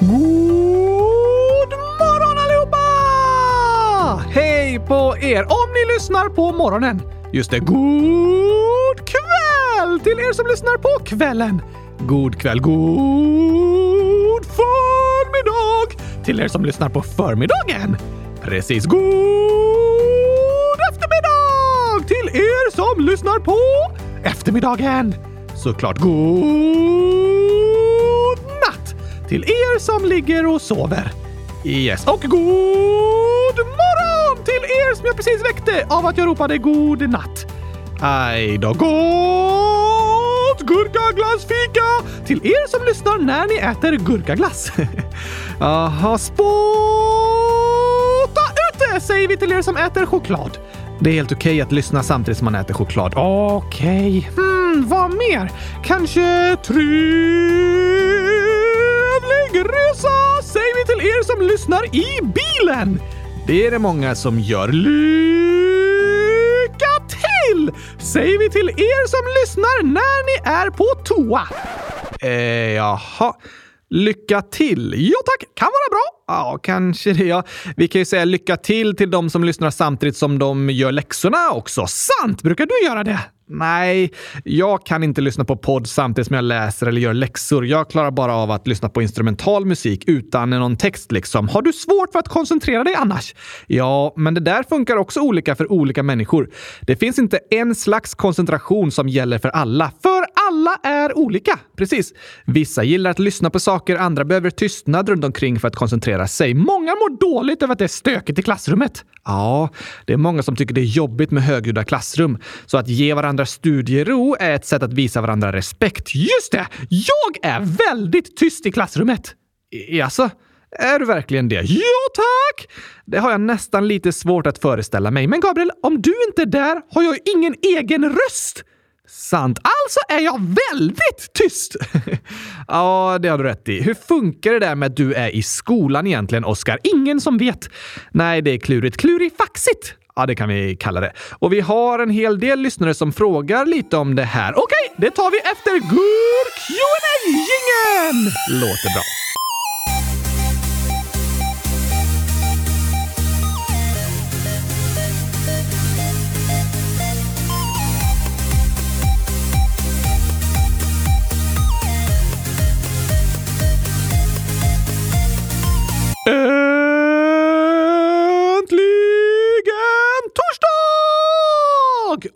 God morgon allihopa! Hej på er om ni lyssnar på morgonen. Just det, god kväll till er som lyssnar på kvällen. God kväll, god förmiddag till er som lyssnar på förmiddagen. Precis, god eftermiddag till er som lyssnar på eftermiddagen. Såklart god till er som ligger och sover. Yes, och god morgon till er som jag precis väckte av att jag ropade god natt. Aj då, gott gurkaglassfika till er som lyssnar när ni äter gurkaglass. Jaha, spotta ute säger vi till er som äter choklad. Det är helt okej okay att lyssna samtidigt som man äter choklad. Okej. Okay. Hmm, vad mer? Kanske tryck resa säger vi till er som lyssnar i bilen. Det är det många som gör. Lycka till! Säger vi till er som lyssnar när ni är på toa. Eh, jaha. Lycka till! Ja tack, kan vara bra. Ja, kanske det. Ja. Vi kan ju säga lycka till till de som lyssnar samtidigt som de gör läxorna också. Sant! Brukar du göra det? Nej, jag kan inte lyssna på podd samtidigt som jag läser eller gör läxor. Jag klarar bara av att lyssna på instrumental musik utan någon text liksom. Har du svårt för att koncentrera dig annars? Ja, men det där funkar också olika för olika människor. Det finns inte en slags koncentration som gäller för alla. För alla är olika. Precis. Vissa gillar att lyssna på saker, andra behöver tystnad runt omkring för att koncentrera sig. Många mår dåligt över att det är stökigt i klassrummet. Ja, det är många som tycker det är jobbigt med högljudda klassrum. Så att ge varandra studiero är ett sätt att visa varandra respekt. Just det! Jag är väldigt tyst i klassrummet. Alltså, är du verkligen det? Ja, tack! Det har jag nästan lite svårt att föreställa mig. Men Gabriel, om du inte är där har jag ingen egen röst. Sant. Alltså är jag väldigt tyst! ja, det har du rätt i. Hur funkar det där med att du är i skolan egentligen, Oskar? Ingen som vet. Nej, det är klurigt. Klurifaxigt! Ja, det kan vi kalla det. Och vi har en hel del lyssnare som frågar lite om det här. Okej, det tar vi efter gur qa gingen Låter bra.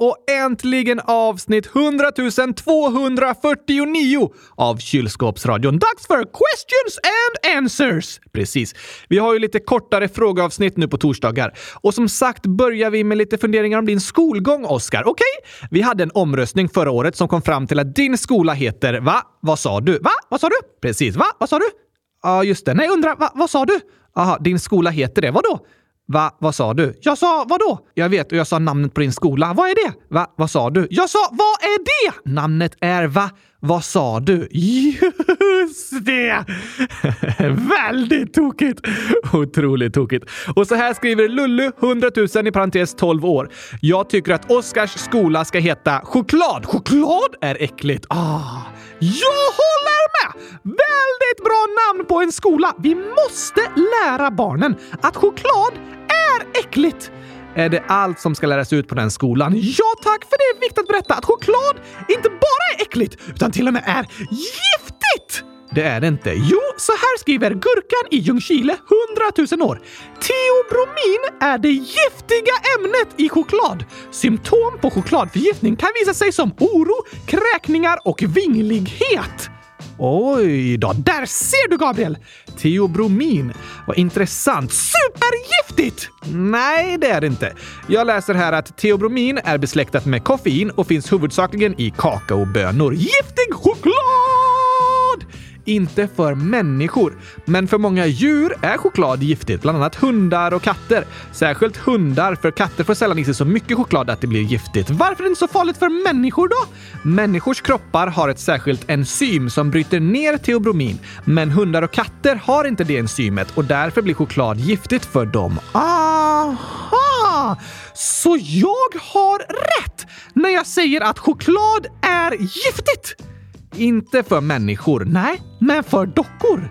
Och äntligen avsnitt 100 249 av Kylskåpsradion. Dags för questions and answers! Precis. Vi har ju lite kortare frågeavsnitt nu på torsdagar. Och som sagt börjar vi med lite funderingar om din skolgång, Oskar. Okej? Okay? Vi hade en omröstning förra året som kom fram till att din skola heter Va? Vad sa du? Va? Vad sa du? Precis. Va? Vad sa du? Ja, ah, just det. Nej, undra, va, vad sa du? Aha, din skola heter det. Vadå? Va? Vad sa du? Jag sa vadå? Jag vet och jag sa namnet på din skola. Vad är det? Va? Vad sa du? Jag sa vad är det? Namnet är va? Vad sa du? Just det! Väldigt tokigt! Otroligt tokigt. Och så här skriver Lullu, 100 000 i parentes 12 år. Jag tycker att Oskars skola ska heta Choklad. Choklad är äckligt. Ah. Jag håller med! Väldigt bra namn på en skola. Vi måste lära barnen att choklad är äckligt. Är det allt som ska läras ut på den skolan? Ja tack, för det är viktigt att berätta att choklad inte bara är äckligt, utan till och med är giftigt! Det är det inte. Jo, så här skriver Gurkan i Ljungskile, 100 000 år. Teobromin är det giftiga ämnet i choklad. Symptom på chokladförgiftning kan visa sig som oro, kräkningar och vinglighet. Oj då, där ser du Gabriel! Teobromin. Vad intressant. Supergiftigt! Nej, det är det inte. Jag läser här att teobromin är besläktat med koffein och finns huvudsakligen i kakaobönor. Giftig choklad! Inte för människor. Men för många djur är choklad giftigt, bland annat hundar och katter. Särskilt hundar, för katter får sällan i sig så mycket choklad att det blir giftigt. Varför är det inte så farligt för människor då? Människors kroppar har ett särskilt enzym som bryter ner teobromin, men hundar och katter har inte det enzymet och därför blir choklad giftigt för dem. Aha! Så jag har rätt när jag säger att choklad är giftigt! Inte för människor, nej, men för dockor.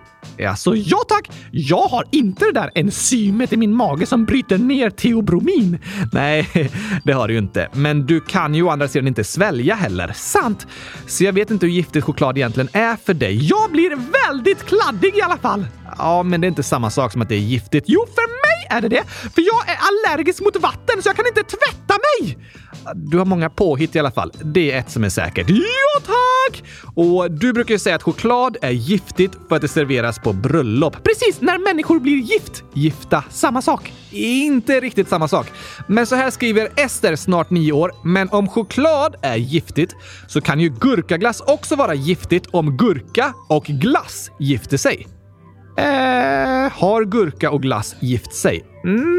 Alltså, ja tack! Jag har inte det där enzymet i min mage som bryter ner teobromin. Nej, det har du ju inte. Men du kan ju å andra sidan inte svälja heller. Sant! Så jag vet inte hur giftigt choklad egentligen är för dig. Jag blir väldigt kladdig i alla fall. Ja, men det är inte samma sak som att det är giftigt. Jo, för mig är det det! För jag är allergisk mot vatten så jag kan inte tvätta! Du har många påhitt i alla fall. Det är ett som är säkert. Ja, tack! Och du brukar ju säga att choklad är giftigt för att det serveras på bröllop. Precis, när människor blir gift. Gifta, samma sak. Inte riktigt samma sak. Men så här skriver Ester, snart nio år. Men om choklad är giftigt så kan ju gurkaglass också vara giftigt om gurka och glass gifter sig. Eh, har gurka och glass gift sig?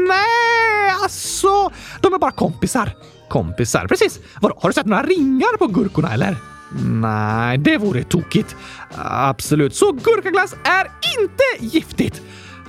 Nej, alltså, de är bara kompisar. Kompisar, precis. Vadå, har du sett några ringar på gurkorna eller? Nej, det vore tokigt. Absolut, så gurkaglass är inte giftigt.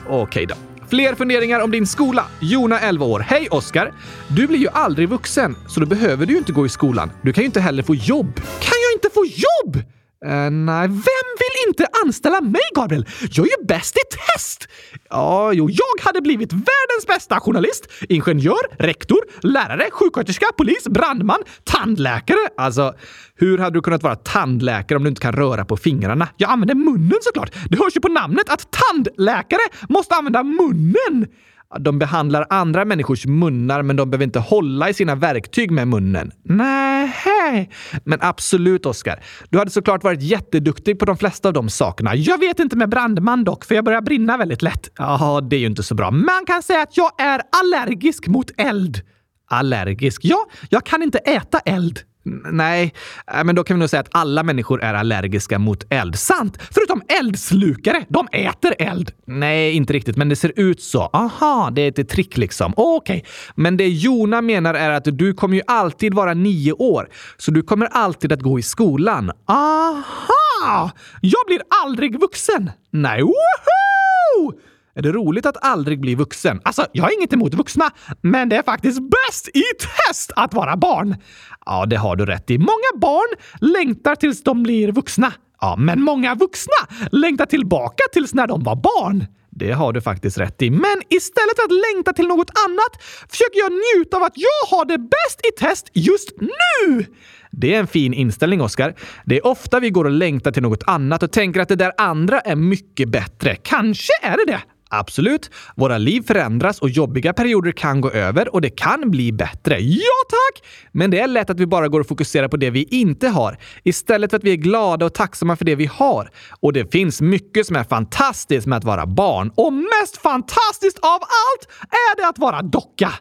Okej då. Fler funderingar om din skola. Jona, 11 år. Hej Oskar! Du blir ju aldrig vuxen, så då behöver du ju inte gå i skolan. Du kan ju inte heller få jobb. Kan jag inte få jobb? Uh, nej, vem vill inte anställa mig, Gabriel? Jag är ju bäst i test! Ja, jo, jag hade blivit världens bästa journalist, ingenjör, rektor, lärare, sjuksköterska, polis, brandman, tandläkare. Alltså, hur hade du kunnat vara tandläkare om du inte kan röra på fingrarna? Jag använder munnen såklart. Det hörs ju på namnet att tandläkare måste använda munnen. De behandlar andra människors munnar, men de behöver inte hålla i sina verktyg med munnen. Nej, men absolut Oskar. Du hade såklart varit jätteduktig på de flesta av de sakerna. Jag vet inte med brandman dock, för jag börjar brinna väldigt lätt. Ja, det är ju inte så bra. Man kan säga att jag är allergisk mot eld. Allergisk? Ja, jag kan inte äta eld. Nej, äh, men då kan vi nog säga att alla människor är allergiska mot eld. Sant! Förutom eldslukare. De äter eld. Nej, inte riktigt, men det ser ut så. Aha, det är ett trick liksom. Okej. Okay. Men det Jona menar är att du kommer ju alltid vara nio år, så du kommer alltid att gå i skolan. Aha! Jag blir aldrig vuxen. Nej, woho! Är det roligt att aldrig bli vuxen? Alltså, jag har inget emot vuxna, men det är faktiskt bäst i test att vara barn. Ja, det har du rätt i. Många barn längtar tills de blir vuxna. Ja, men många vuxna längtar tillbaka tills när de var barn. Det har du faktiskt rätt i. Men istället för att längta till något annat försöker jag njuta av att jag har det bäst i test just nu! Det är en fin inställning, Oskar. Det är ofta vi går och längtar till något annat och tänker att det där andra är mycket bättre. Kanske är det det. Absolut, våra liv förändras och jobbiga perioder kan gå över och det kan bli bättre. Ja tack! Men det är lätt att vi bara går och fokuserar på det vi inte har istället för att vi är glada och tacksamma för det vi har. Och det finns mycket som är fantastiskt med att vara barn. Och mest fantastiskt av allt är det att vara docka!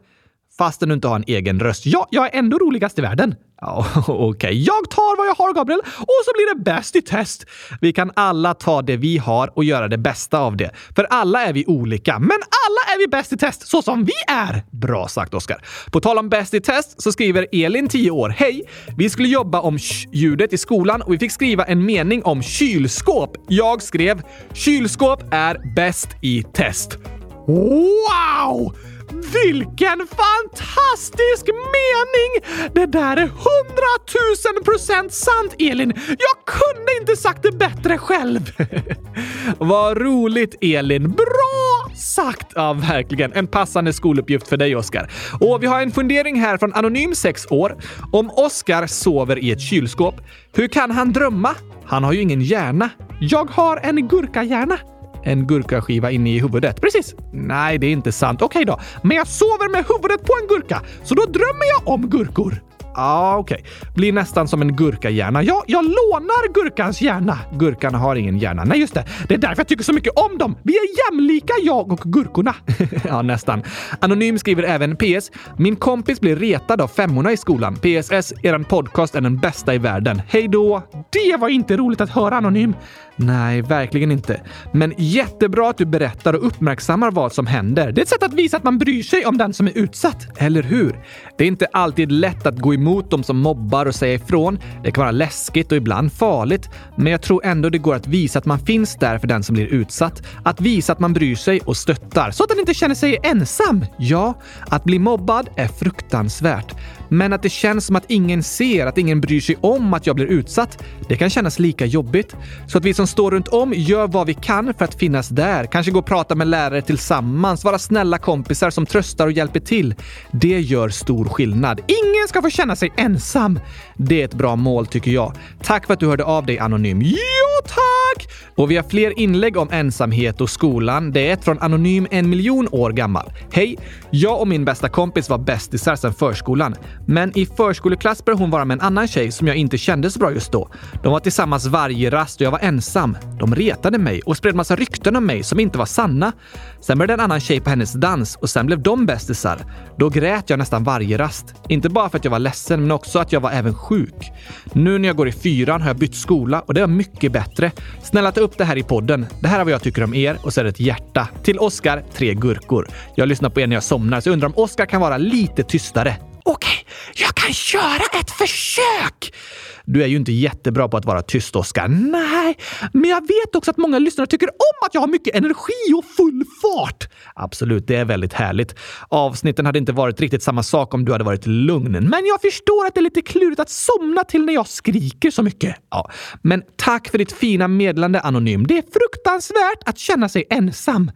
Fastän du inte har en egen röst. Ja, jag är ändå roligast i världen. Ja, Okej, okay. jag tar vad jag har, Gabriel, och så blir det bäst i test. Vi kan alla ta det vi har och göra det bästa av det. För alla är vi olika, men alla är vi bäst i test så som vi är. Bra sagt, Oskar. På tal om bäst i test så skriver Elin, 10 år. Hej! Vi skulle jobba om ljudet i skolan och vi fick skriva en mening om kylskåp. Jag skrev “Kylskåp är bäst i test”. Wow! Vilken fantastisk mening! Det där är hundratusen procent sant, Elin! Jag kunde inte sagt det bättre själv! Vad roligt, Elin! Bra sagt! Ja, verkligen. En passande skoluppgift för dig, Oskar. Och vi har en fundering här från Anonym 6 år. Om Oskar sover i ett kylskåp, hur kan han drömma? Han har ju ingen hjärna. Jag har en gurkahjärna en gurkaskiva inne i huvudet. Precis. Nej, det är inte sant. Okej okay då. Men jag sover med huvudet på en gurka, så då drömmer jag om gurkor. Ja, ah, okej. Okay. Blir nästan som en gurkahjärna. Ja, jag lånar gurkans hjärna. Gurkan har ingen hjärna. Nej, just det. Det är därför jag tycker så mycket om dem. Vi är jämlika, jag och gurkorna. ja, nästan. Anonym skriver även PS. Min kompis blir retad av femmorna i skolan. PSS, eran podcast är den bästa i världen. Hej då! Det var inte roligt att höra, Anonym. Nej, verkligen inte. Men jättebra att du berättar och uppmärksammar vad som händer. Det är ett sätt att visa att man bryr sig om den som är utsatt. Eller hur? Det är inte alltid lätt att gå emot de som mobbar och säga ifrån. Det kan vara läskigt och ibland farligt, men jag tror ändå det går att visa att man finns där för den som blir utsatt. Att visa att man bryr sig och stöttar så att den inte känner sig ensam. Ja, att bli mobbad är fruktansvärt. Men att det känns som att ingen ser, att ingen bryr sig om att jag blir utsatt, det kan kännas lika jobbigt. Så att vi som står runt om gör vad vi kan för att finnas där. Kanske gå och prata med lärare tillsammans, vara snälla kompisar som tröstar och hjälper till. Det gör stor skillnad. Ingen ska få känna sig ensam. Det är ett bra mål tycker jag. Tack för att du hörde av dig Anonym. Jo tack! Och vi har fler inlägg om ensamhet och skolan. Det är ett från Anonym en miljon år gammal. Hej! Jag och min bästa kompis var bästisar sedan förskolan. Men i förskoleklass började hon vara med en annan tjej som jag inte kände så bra just då. De var tillsammans varje rast och jag var ensam. De retade mig och spred massa rykten om mig som inte var sanna. Sen började en annan tjej på hennes dans och sen blev de bästisar. Då grät jag nästan varje rast. Inte bara för att jag var ledsen, men också att jag var även sjuk. Nu när jag går i fyran har jag bytt skola och det är mycket bättre. Snälla ta upp det här i podden. Det här är vad jag tycker om er och så är det ett hjärta. Till Oskar, tre gurkor. Jag lyssnar på er när jag somnar, så jag undrar om Oskar kan vara lite tystare. Jag kan köra ett försök! Du är ju inte jättebra på att vara tyst, Oskar. Nej, men jag vet också att många lyssnare tycker om att jag har mycket energi och full fart. Absolut, det är väldigt härligt. Avsnitten hade inte varit riktigt samma sak om du hade varit lugn, men jag förstår att det är lite klurigt att somna till när jag skriker så mycket. Ja, men tack för ditt fina meddelande, Anonym. Det är fruktansvärt att känna sig ensam.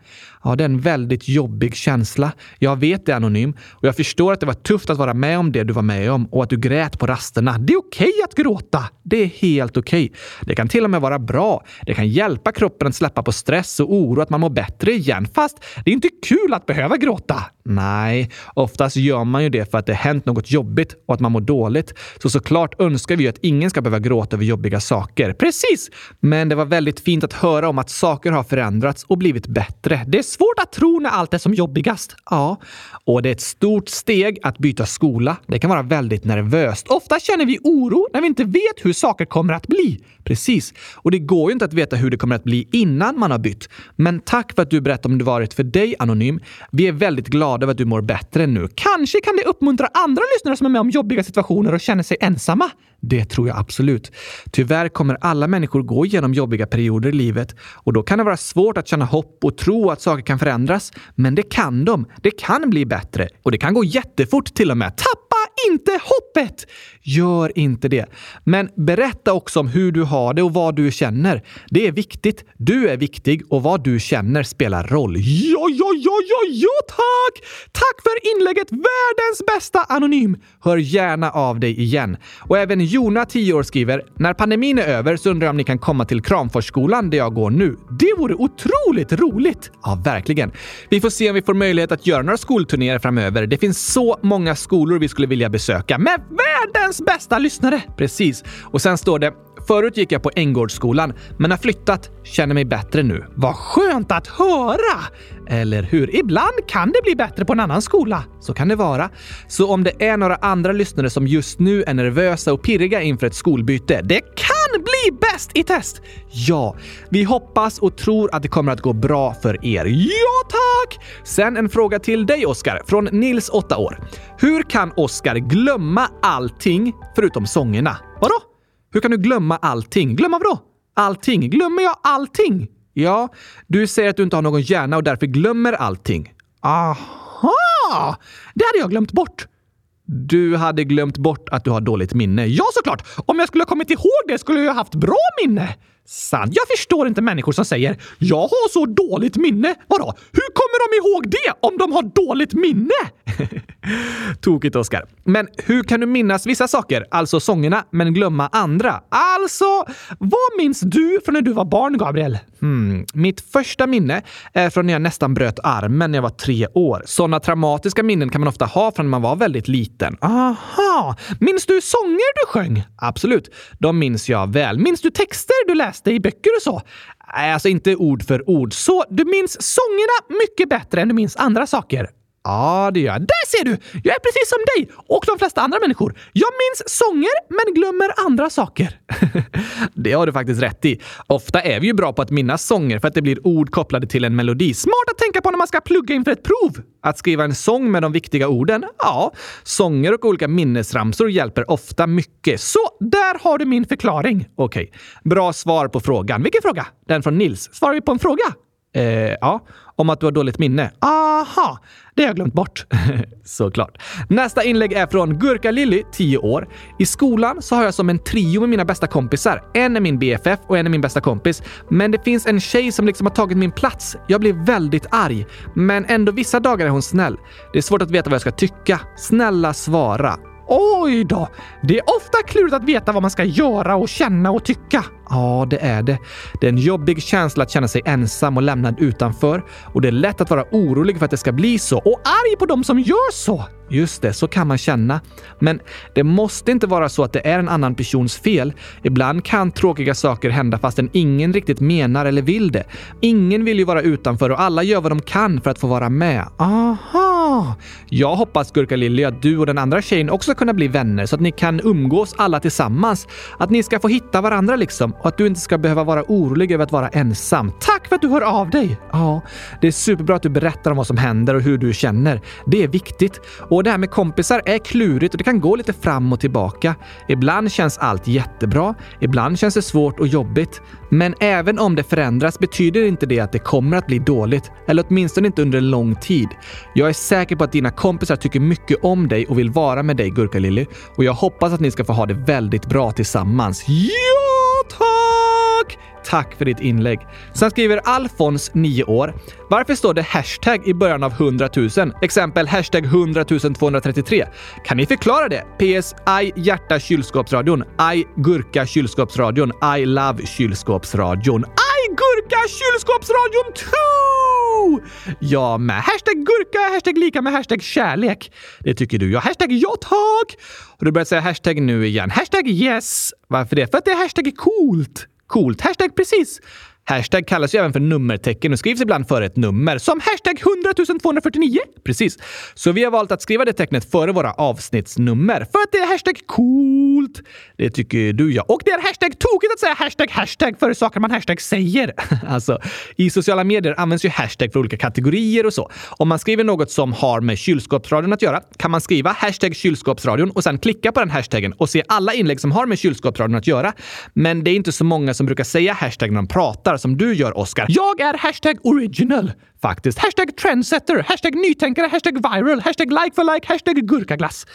Ja, det är en väldigt jobbig känsla. Jag vet det, Anonym. Och jag förstår att det var tufft att vara med om det du var med om och att du grät på rasterna. Det är okej okay att gråta. Det är helt okej. Okay. Det kan till och med vara bra. Det kan hjälpa kroppen att släppa på stress och oro, att man mår bättre igen. Fast det är inte kul att behöva gråta. Nej, oftast gör man ju det för att det hänt något jobbigt och att man mår dåligt. Så såklart önskar vi att ingen ska behöva gråta över jobbiga saker. Precis! Men det var väldigt fint att höra om att saker har förändrats och blivit bättre. Det är svårt att tro när allt är som jobbigast. Ja, och det är ett stort steg att byta skola. Det kan vara väldigt nervöst. Ofta känner vi oro när vi inte vet hur saker kommer att bli. Precis. Och det går ju inte att veta hur det kommer att bli innan man har bytt. Men tack för att du berättade om det varit för dig, Anonym. Vi är väldigt glada över att du mår bättre nu. Kanske kan det uppmuntra andra lyssnare som är med om jobbiga situationer och känner sig ensamma? Det tror jag absolut. Tyvärr kommer alla människor gå igenom jobbiga perioder i livet och då kan det vara svårt att känna hopp och tro att saker kan förändras. Men det kan de. Det kan bli bättre och det kan gå jättefort till och med. Tapp! Inte hoppet! Gör inte det. Men berätta också om hur du har det och vad du känner. Det är viktigt. Du är viktig och vad du känner spelar roll. Ja, ja, ja, ja, ja, tack! Tack för inlägget! Världens bästa anonym! Hör gärna av dig igen. Och även Jona, 10 år, skriver “När pandemin är över så undrar jag om ni kan komma till Kramforsskolan där jag går nu. Det vore otroligt roligt!” Ja, verkligen. Vi får se om vi får möjlighet att göra några skolturnéer framöver. Det finns så många skolor vi skulle vilja besöka med världens bästa lyssnare! Precis. Och sen står det Förut gick jag på Änggårdsskolan, men har flyttat. Känner mig bättre nu. Vad skönt att höra! Eller hur? Ibland kan det bli bättre på en annan skola. Så kan det vara. Så om det är några andra lyssnare som just nu är nervösa och pirriga inför ett skolbyte, det kan bli bäst i test! Ja, vi hoppas och tror att det kommer att gå bra för er. Ja, tack! Sen en fråga till dig, Oskar, från Nils, 8 år. Hur kan Oskar glömma allting förutom sångerna? Vadå? Hur kan du glömma allting? Glömma vadå? Allting? Glömmer jag allting? Ja, du säger att du inte har någon hjärna och därför glömmer allting. Aha! Det hade jag glömt bort. Du hade glömt bort att du har dåligt minne. Ja, såklart! Om jag skulle ha kommit ihåg det skulle jag ha haft bra minne. Sant. Jag förstår inte människor som säger “Jag har så dåligt minne”. Vadå? Hur kommer de ihåg det om de har dåligt minne? Tokigt, Oskar. Men hur kan du minnas vissa saker, alltså sångerna, men glömma andra? Alltså, vad minns du från när du var barn, Gabriel? Hmm. Mitt första minne är från när jag nästan bröt armen när jag var tre år. Sådana traumatiska minnen kan man ofta ha från när man var väldigt liten. Aha! Minns du sånger du sjöng? Absolut. De minns jag väl. Minns du texter du läste i böcker och så? Nej, alltså inte ord för ord. Så du minns sångerna mycket bättre än du minns andra saker? Ja, det gör jag. Där ser du! Jag är precis som dig och de flesta andra människor. Jag minns sånger, men glömmer andra saker. det har du faktiskt rätt i. Ofta är vi ju bra på att minnas sånger för att det blir ord kopplade till en melodi. Smart att tänka på när man ska plugga inför ett prov. Att skriva en sång med de viktiga orden? Ja, sånger och olika minnesramsor hjälper ofta mycket. Så där har du min förklaring. Okej, okay. bra svar på frågan. Vilken fråga? Den från Nils. Svarar vi på en fråga? Eh, ja, om att du har dåligt minne. Aha, det har jag glömt bort. Såklart. Nästa inlägg är från Gurka Lilly, 10 år. I skolan så har jag som en trio med mina bästa kompisar. En är min BFF och en är min bästa kompis. Men det finns en tjej som liksom har tagit min plats. Jag blir väldigt arg. Men ändå vissa dagar är hon snäll. Det är svårt att veta vad jag ska tycka. Snälla svara. Oj då! Det är ofta klurigt att veta vad man ska göra och känna och tycka. Ja, det är det. Det är en jobbig känsla att känna sig ensam och lämnad utanför. Och det är lätt att vara orolig för att det ska bli så och arg på dem som gör så. Just det, så kan man känna. Men det måste inte vara så att det är en annan persons fel. Ibland kan tråkiga saker hända fastän ingen riktigt menar eller vill det. Ingen vill ju vara utanför och alla gör vad de kan för att få vara med. Aha! Jag hoppas, Gurka Lilly, att du och den andra tjejen också ska kunna bli vänner så att ni kan umgås alla tillsammans. Att ni ska få hitta varandra liksom och att du inte ska behöva vara orolig över att vara ensam. Tack för att du hör av dig! Ja, det är superbra att du berättar om vad som händer och hur du känner. Det är viktigt. Och det här med kompisar är klurigt och det kan gå lite fram och tillbaka. Ibland känns allt jättebra, ibland känns det svårt och jobbigt. Men även om det förändras betyder inte det att det kommer att bli dåligt. Eller åtminstone inte under en lång tid. Jag är säker på att dina kompisar tycker mycket om dig och vill vara med dig, Gurka Lilly. Och jag hoppas att ni ska få ha det väldigt bra tillsammans. Ja, tack! För ditt inlägg. Sen skriver Alfons, 9 år. Varför står det hashtag i början av 100 000? Exempel hashtag 100 233. Kan ni förklara det? PS. I hjärta kylskåpsradion. I gurka kylskåpsradion. I love kylskåpsradion. I gurka kylskåpsradion 2! Ja, med hashtag gurka, hashtag lika med hashtag kärlek. Det tycker du ja. Hashtag ja tack! Har du börjat säga hashtag nu igen? Hashtag yes. Varför det? För att det är hashtag coolt. Coolt. Hashtag precis. Hashtag kallas ju även för nummertecken och skrivs ibland före ett nummer, som hashtag 100 249. Precis. Så vi har valt att skriva det tecknet före våra avsnittsnummer för att det är hashtag coolt. Det tycker du ja. Och det är hashtag tokigt att säga hashtag hashtag före saker man hashtag säger. alltså, i sociala medier används ju hashtag för olika kategorier och så. Om man skriver något som har med kylskåpsradion att göra kan man skriva hashtag kylskåpsradion och sen klicka på den hashtaggen och se alla inlägg som har med kylskåpsradion att göra. Men det är inte så många som brukar säga hashtag när de pratar som du gör, Oscar. Jag är hashtag original. Faktiskt. Hashtag trendsetter, hashtag nytänkare, hashtag viral, hashtag like for like, hashtag gurkaglass.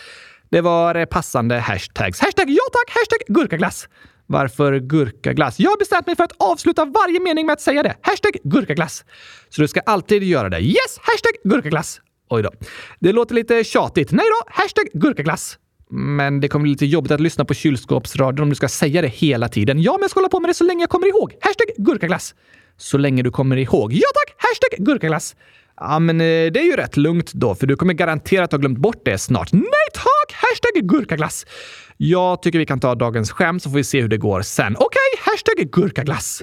Det var eh, passande hashtags. Hashtag ja tack, hashtag gurkaglass. Varför gurkaglass? Jag har bestämt mig för att avsluta varje mening med att säga det. Hashtag gurkaglass. Så du ska alltid göra det. Yes! Hashtag gurkaglass. Oj då. Det låter lite tjatigt. Nej då! Hashtag gurkaglass. Men det kommer bli lite jobbigt att lyssna på kylskåpsradion om du ska säga det hela tiden. Ja, men jag ska hålla på med det så länge jag kommer ihåg. Hashtag gurkaglass. Så länge du kommer ihåg. Ja tack! Hashtag gurkaglass. Ja, men eh, det är ju rätt lugnt då, för du kommer garanterat ha glömt bort det snart. Nej tack! Hashtag gurkaglass. Jag tycker vi kan ta dagens skämt så får vi se hur det går sen. Okej, okay, hashtag gurkaglass.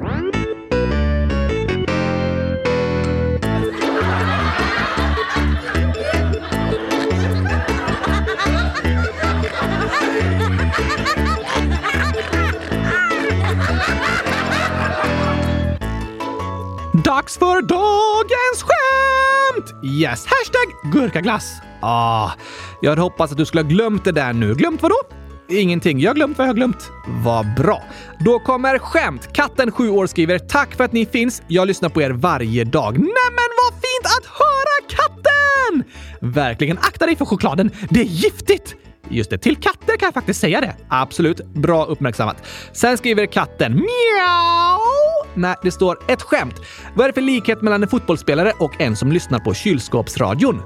Dags för dagens skämt! Yes! Hashtag gurkaglass. Ah, jag hade hoppats att du skulle ha glömt det där nu. Glömt vad då? Ingenting. Jag har glömt vad jag har glömt. Vad bra. Då kommer skämt. Katten, 7 år, skriver “Tack för att ni finns. Jag lyssnar på er varje dag.” Nämen vad fint att höra katten! Verkligen. Akta dig för chokladen. Det är giftigt! Just det, till katter kan jag faktiskt säga det. Absolut. Bra uppmärksammat. Sen skriver katten miau. Nej, det står ett skämt. Vad är det för likhet mellan en fotbollsspelare och en som lyssnar på kylskåpsradion?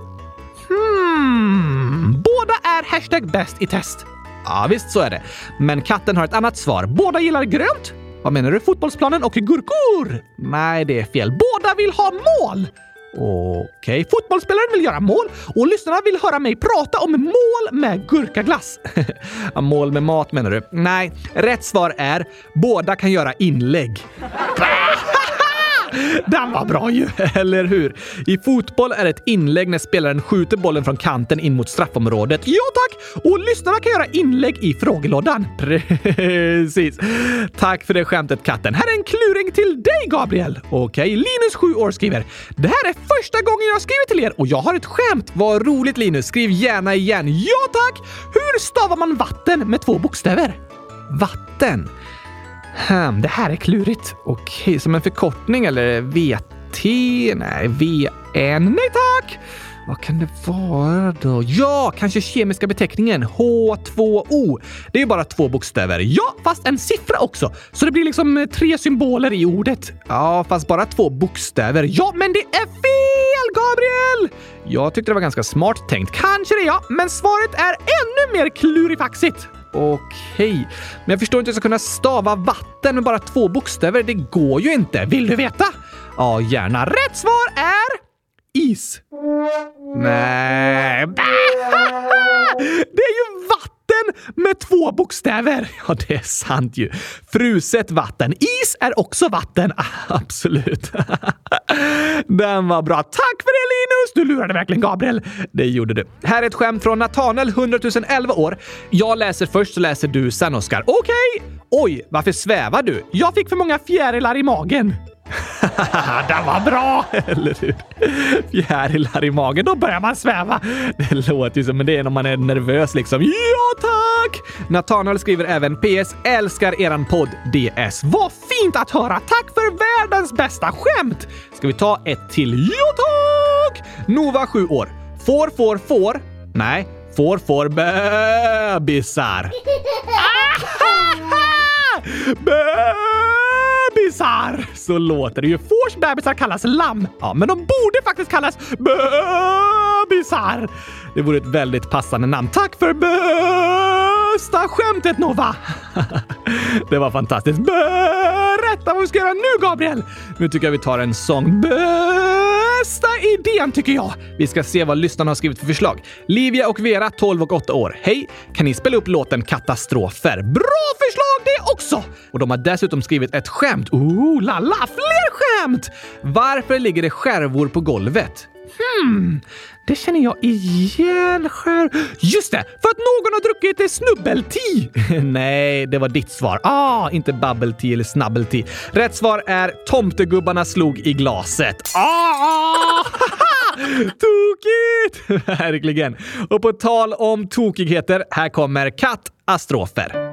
Hmm, båda är hashtag bäst i test. Ja, visst så är det. Men katten har ett annat svar. Båda gillar grönt. Vad menar du? Fotbollsplanen och gurkor? Nej, det är fel. Båda vill ha mål! Okej, okay. fotbollsspelaren vill göra mål och lyssnarna vill höra mig prata om mål med gurkaglass. mål med mat menar du? Nej, rätt svar är båda kan göra inlägg. Den var bra ju, eller hur? I fotboll är ett inlägg när spelaren skjuter bollen från kanten in mot straffområdet. Ja tack! Och lyssnarna kan göra inlägg i frågelådan. Precis. Tack för det skämtet katten. Här är en kluring till dig Gabriel. Okej, okay. Linus, 7 år, skriver. Det här är första gången jag skriver till er och jag har ett skämt. Vad roligt Linus. Skriv gärna igen. Ja tack! Hur stavar man vatten med två bokstäver? Vatten? Hmm, det här är klurigt. Okej, som en förkortning eller VT? Nej, VN. Nej tack! Vad kan det vara då? Ja, kanske kemiska beteckningen H2O. Det är ju bara två bokstäver. Ja, fast en siffra också. Så det blir liksom eh, tre symboler i ordet. Ja, fast bara två bokstäver. Ja, men det är fel, Gabriel! Jag tyckte det var ganska smart tänkt. Kanske det, ja. Men svaret är ännu mer klurifaxigt. Okej, men jag förstår inte hur jag ska kunna stava vatten med bara två bokstäver. Det går ju inte. Vill du veta? Ja, gärna. Rätt svar är is. Nej. Det är ju vatten med två bokstäver. Ja, det är sant ju. Fruset vatten. Is är också vatten. Absolut. Den var bra. Tack för det Linus! Du lurade verkligen Gabriel. Det gjorde du. Här är ett skämt från Nathanael, 100 011 år. Jag läser först så läser du sen, Oskar. Okej! Okay. Oj, varför svävar du? Jag fick för många fjärilar i magen. Den var bra! Eller hur? Fjärilar i magen, då börjar man sväva. Det låter ju som det är när man är nervös liksom. Ja, tack! Nathanael skriver även PS. Älskar eran podd DS. Vad fint att höra! Tack för världens bästa skämt! Ska vi ta ett till? Ja, tack! Nova, 7 år. Får, får, får. Nej, får, får bebisar. bebisar! Så låter det ju. Fårs bebisar kallas lamm. Ja, men de borde faktiskt kallas bebisar. Det vore ett väldigt passande namn. Tack för bästa skämtet Nova! det var fantastiskt. Berätta vad vi ska göra nu Gabriel! Nu tycker jag vi tar en sång. Bästa idén tycker jag! Vi ska se vad lyssnarna har skrivit för förslag. Livia och Vera, 12 och 8 år. Hej! Kan ni spela upp låten Katastrofer? Bra förslag det också! Och de har dessutom skrivit ett skämt. Ooh, la! Fler skämt! Varför ligger det skärvor på golvet? Hmm, det känner jag igen. Skär... Just det! För att någon har druckit snubbelti! Nej, det var ditt svar. Ah, inte bubble tea eller snabbel. Rätt svar är tomtegubbarna slog i glaset. Ah! Tokigt! Verkligen. Och på tal om tokigheter, här kommer kattastrofer.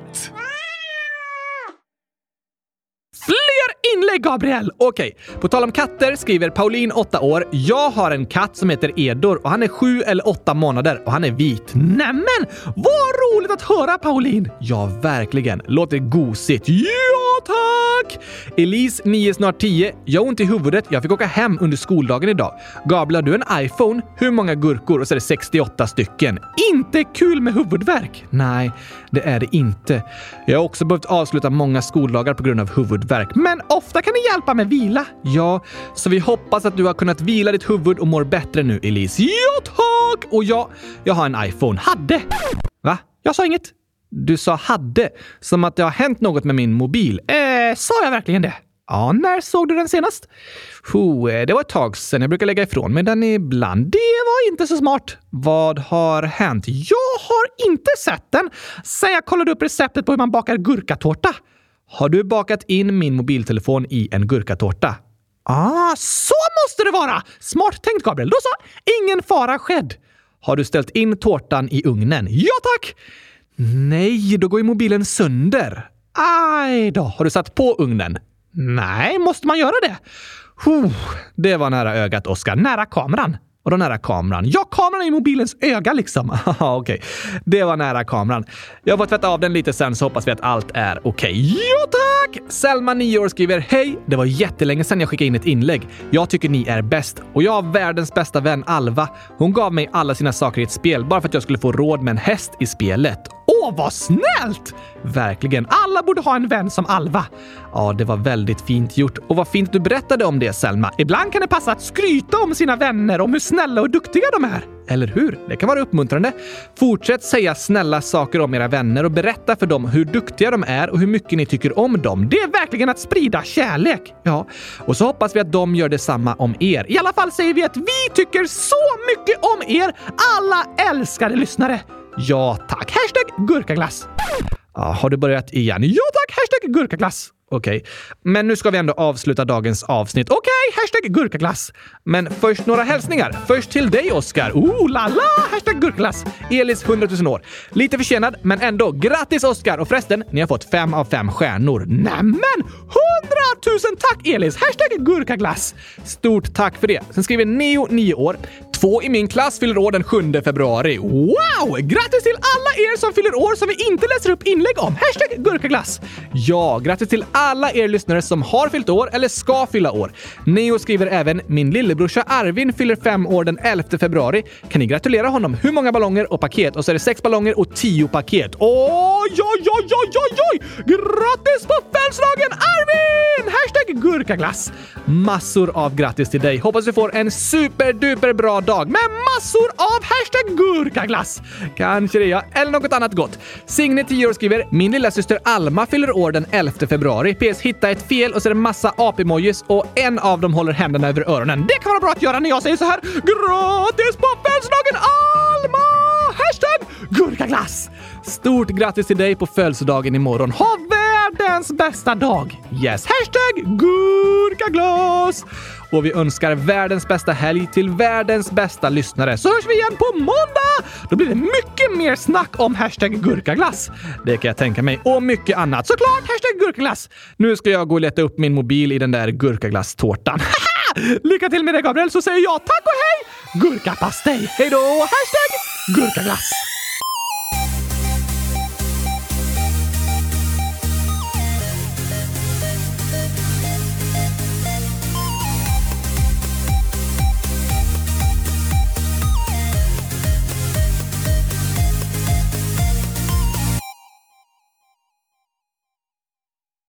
Fler inlägg, Gabriel! Okej, på tal om katter skriver Pauline, 8 år. Jag har en katt som heter Edor och han är sju eller åtta månader och han är vit. Nämen! Vad roligt att höra, Pauline! Ja, verkligen. Låter gosigt. Ja, tack! Elise, 9, snart 10. Jag har ont i huvudet. Jag fick åka hem under skoldagen idag. Gabriel, har du en iPhone? Hur många gurkor? Och så är det 68 stycken. Inte kul med huvudvärk! Nej, det är det inte. Jag har också behövt avsluta många skoldagar på grund av huvudvärk, men men ofta kan det hjälpa med vila. Ja, så vi hoppas att du har kunnat vila ditt huvud och mår bättre nu, Elise. Ja, tack! Och ja, jag har en iPhone. Hade! Va? Jag sa inget. Du sa hade, som att det har hänt något med min mobil. Eh, sa jag verkligen det? Ja, när såg du den senast? Oh, det var ett tag sedan. Jag brukar lägga ifrån mig den ibland. Det var inte så smart. Vad har hänt? Jag har inte sett den sen jag kollade upp receptet på hur man bakar gurkatårta. Har du bakat in min mobiltelefon i en gurkatårta? Ah, så måste det vara! Smart tänkt, Gabriel. Då så. Ingen fara skedd. Har du ställt in tårtan i ugnen? Ja, tack! Nej, då går ju mobilen sönder. Aj då. Har du satt på ugnen? Nej, måste man göra det? Huh, det var nära ögat, Oskar. Nära kameran. Och då nära kameran? Ja, kameran är i mobilens öga liksom. Okej, okay. det var nära kameran. Jag får tvätta av den lite sen så hoppas vi att allt är okej. Okay. Ja, tack! Selma, 9 år, skriver Hej! Det var jättelänge sedan jag skickade in ett inlägg. Jag tycker ni är bäst och jag har världens bästa vän Alva. Hon gav mig alla sina saker i ett spel bara för att jag skulle få råd med en häst i spelet. Åh, vad snällt! Verkligen. Alla borde ha en vän som Alva. Ja, det var väldigt fint gjort. Och vad fint du berättade om det, Selma. Ibland kan det passa att skryta om sina vänner, om hur snälla och duktiga de är. Eller hur? Det kan vara uppmuntrande. Fortsätt säga snälla saker om era vänner och berätta för dem hur duktiga de är och hur mycket ni tycker om dem. Det är verkligen att sprida kärlek. Ja, och så hoppas vi att de gör detsamma om er. I alla fall säger vi att vi tycker så mycket om er, alla älskade lyssnare. Ja tack! Hashtag gurkaglass. Ja, har du börjat igen? Ja tack! Hashtag gurkaglass. Okej, okay. men nu ska vi ändå avsluta dagens avsnitt. Okej, okay, hashtag gurkaglass. Men först några hälsningar. Först till dig, Oskar. Oh la la! Hashtag gurkaglass. Elis 100 000 år. Lite försenad, men ändå. Grattis, Oskar! Och förresten, ni har fått fem av fem stjärnor. Nämen! 100 000 tack, Elis! Hashtag gurkaglass. Stort tack för det. Sen skriver Neo, 9 år. Två i min klass fyller år den 7 februari. Wow! Grattis till alla er som fyller år som vi inte läser upp inlägg om. Hashtag gurkaglass. Ja, grattis till alla er lyssnare som har fyllt år eller ska fylla år. Neo skriver även “Min lillebrorsa Arvin fyller fem år den 11 februari. Kan ni gratulera honom? Hur många ballonger och paket?” Och så är det sex ballonger och tio paket. Oj, oj, oj, oj, oj, oj! Grattis på födelsedagen Arvin! Hashtag gurkaglass. Massor av grattis till dig. Hoppas du får en superduper bra dag med massor av hashtag gurkaglass. Kanske det ja, eller något annat gott. Signe, 10 år, skriver “Min lilla syster Alma fyller år den 11 februari. PS. Hitta ett fel och så är det massa ap-emojis och en av dem håller händerna över öronen. Det kan vara bra att göra när jag säger så här. Grattis på födelsedagen Alma! Hashtag gurkaglass! Stort grattis till dig på födelsedagen imorgon. Ha världens bästa dag! Yes! Hashtag gurkaglass! Och vi önskar världens bästa helg till världens bästa lyssnare. Så hörs vi igen på måndag! Då blir det mycket mer snack om hashtag gurkaglass. Det kan jag tänka mig. Och mycket annat. Såklart hashtag gurkaglass! Nu ska jag gå och leta upp min mobil i den där gurkaglasstårtan. Lycka till med det Gabriel, så säger jag tack och hej! Gurkapastej! Hej då! Hashtag gurkaglass!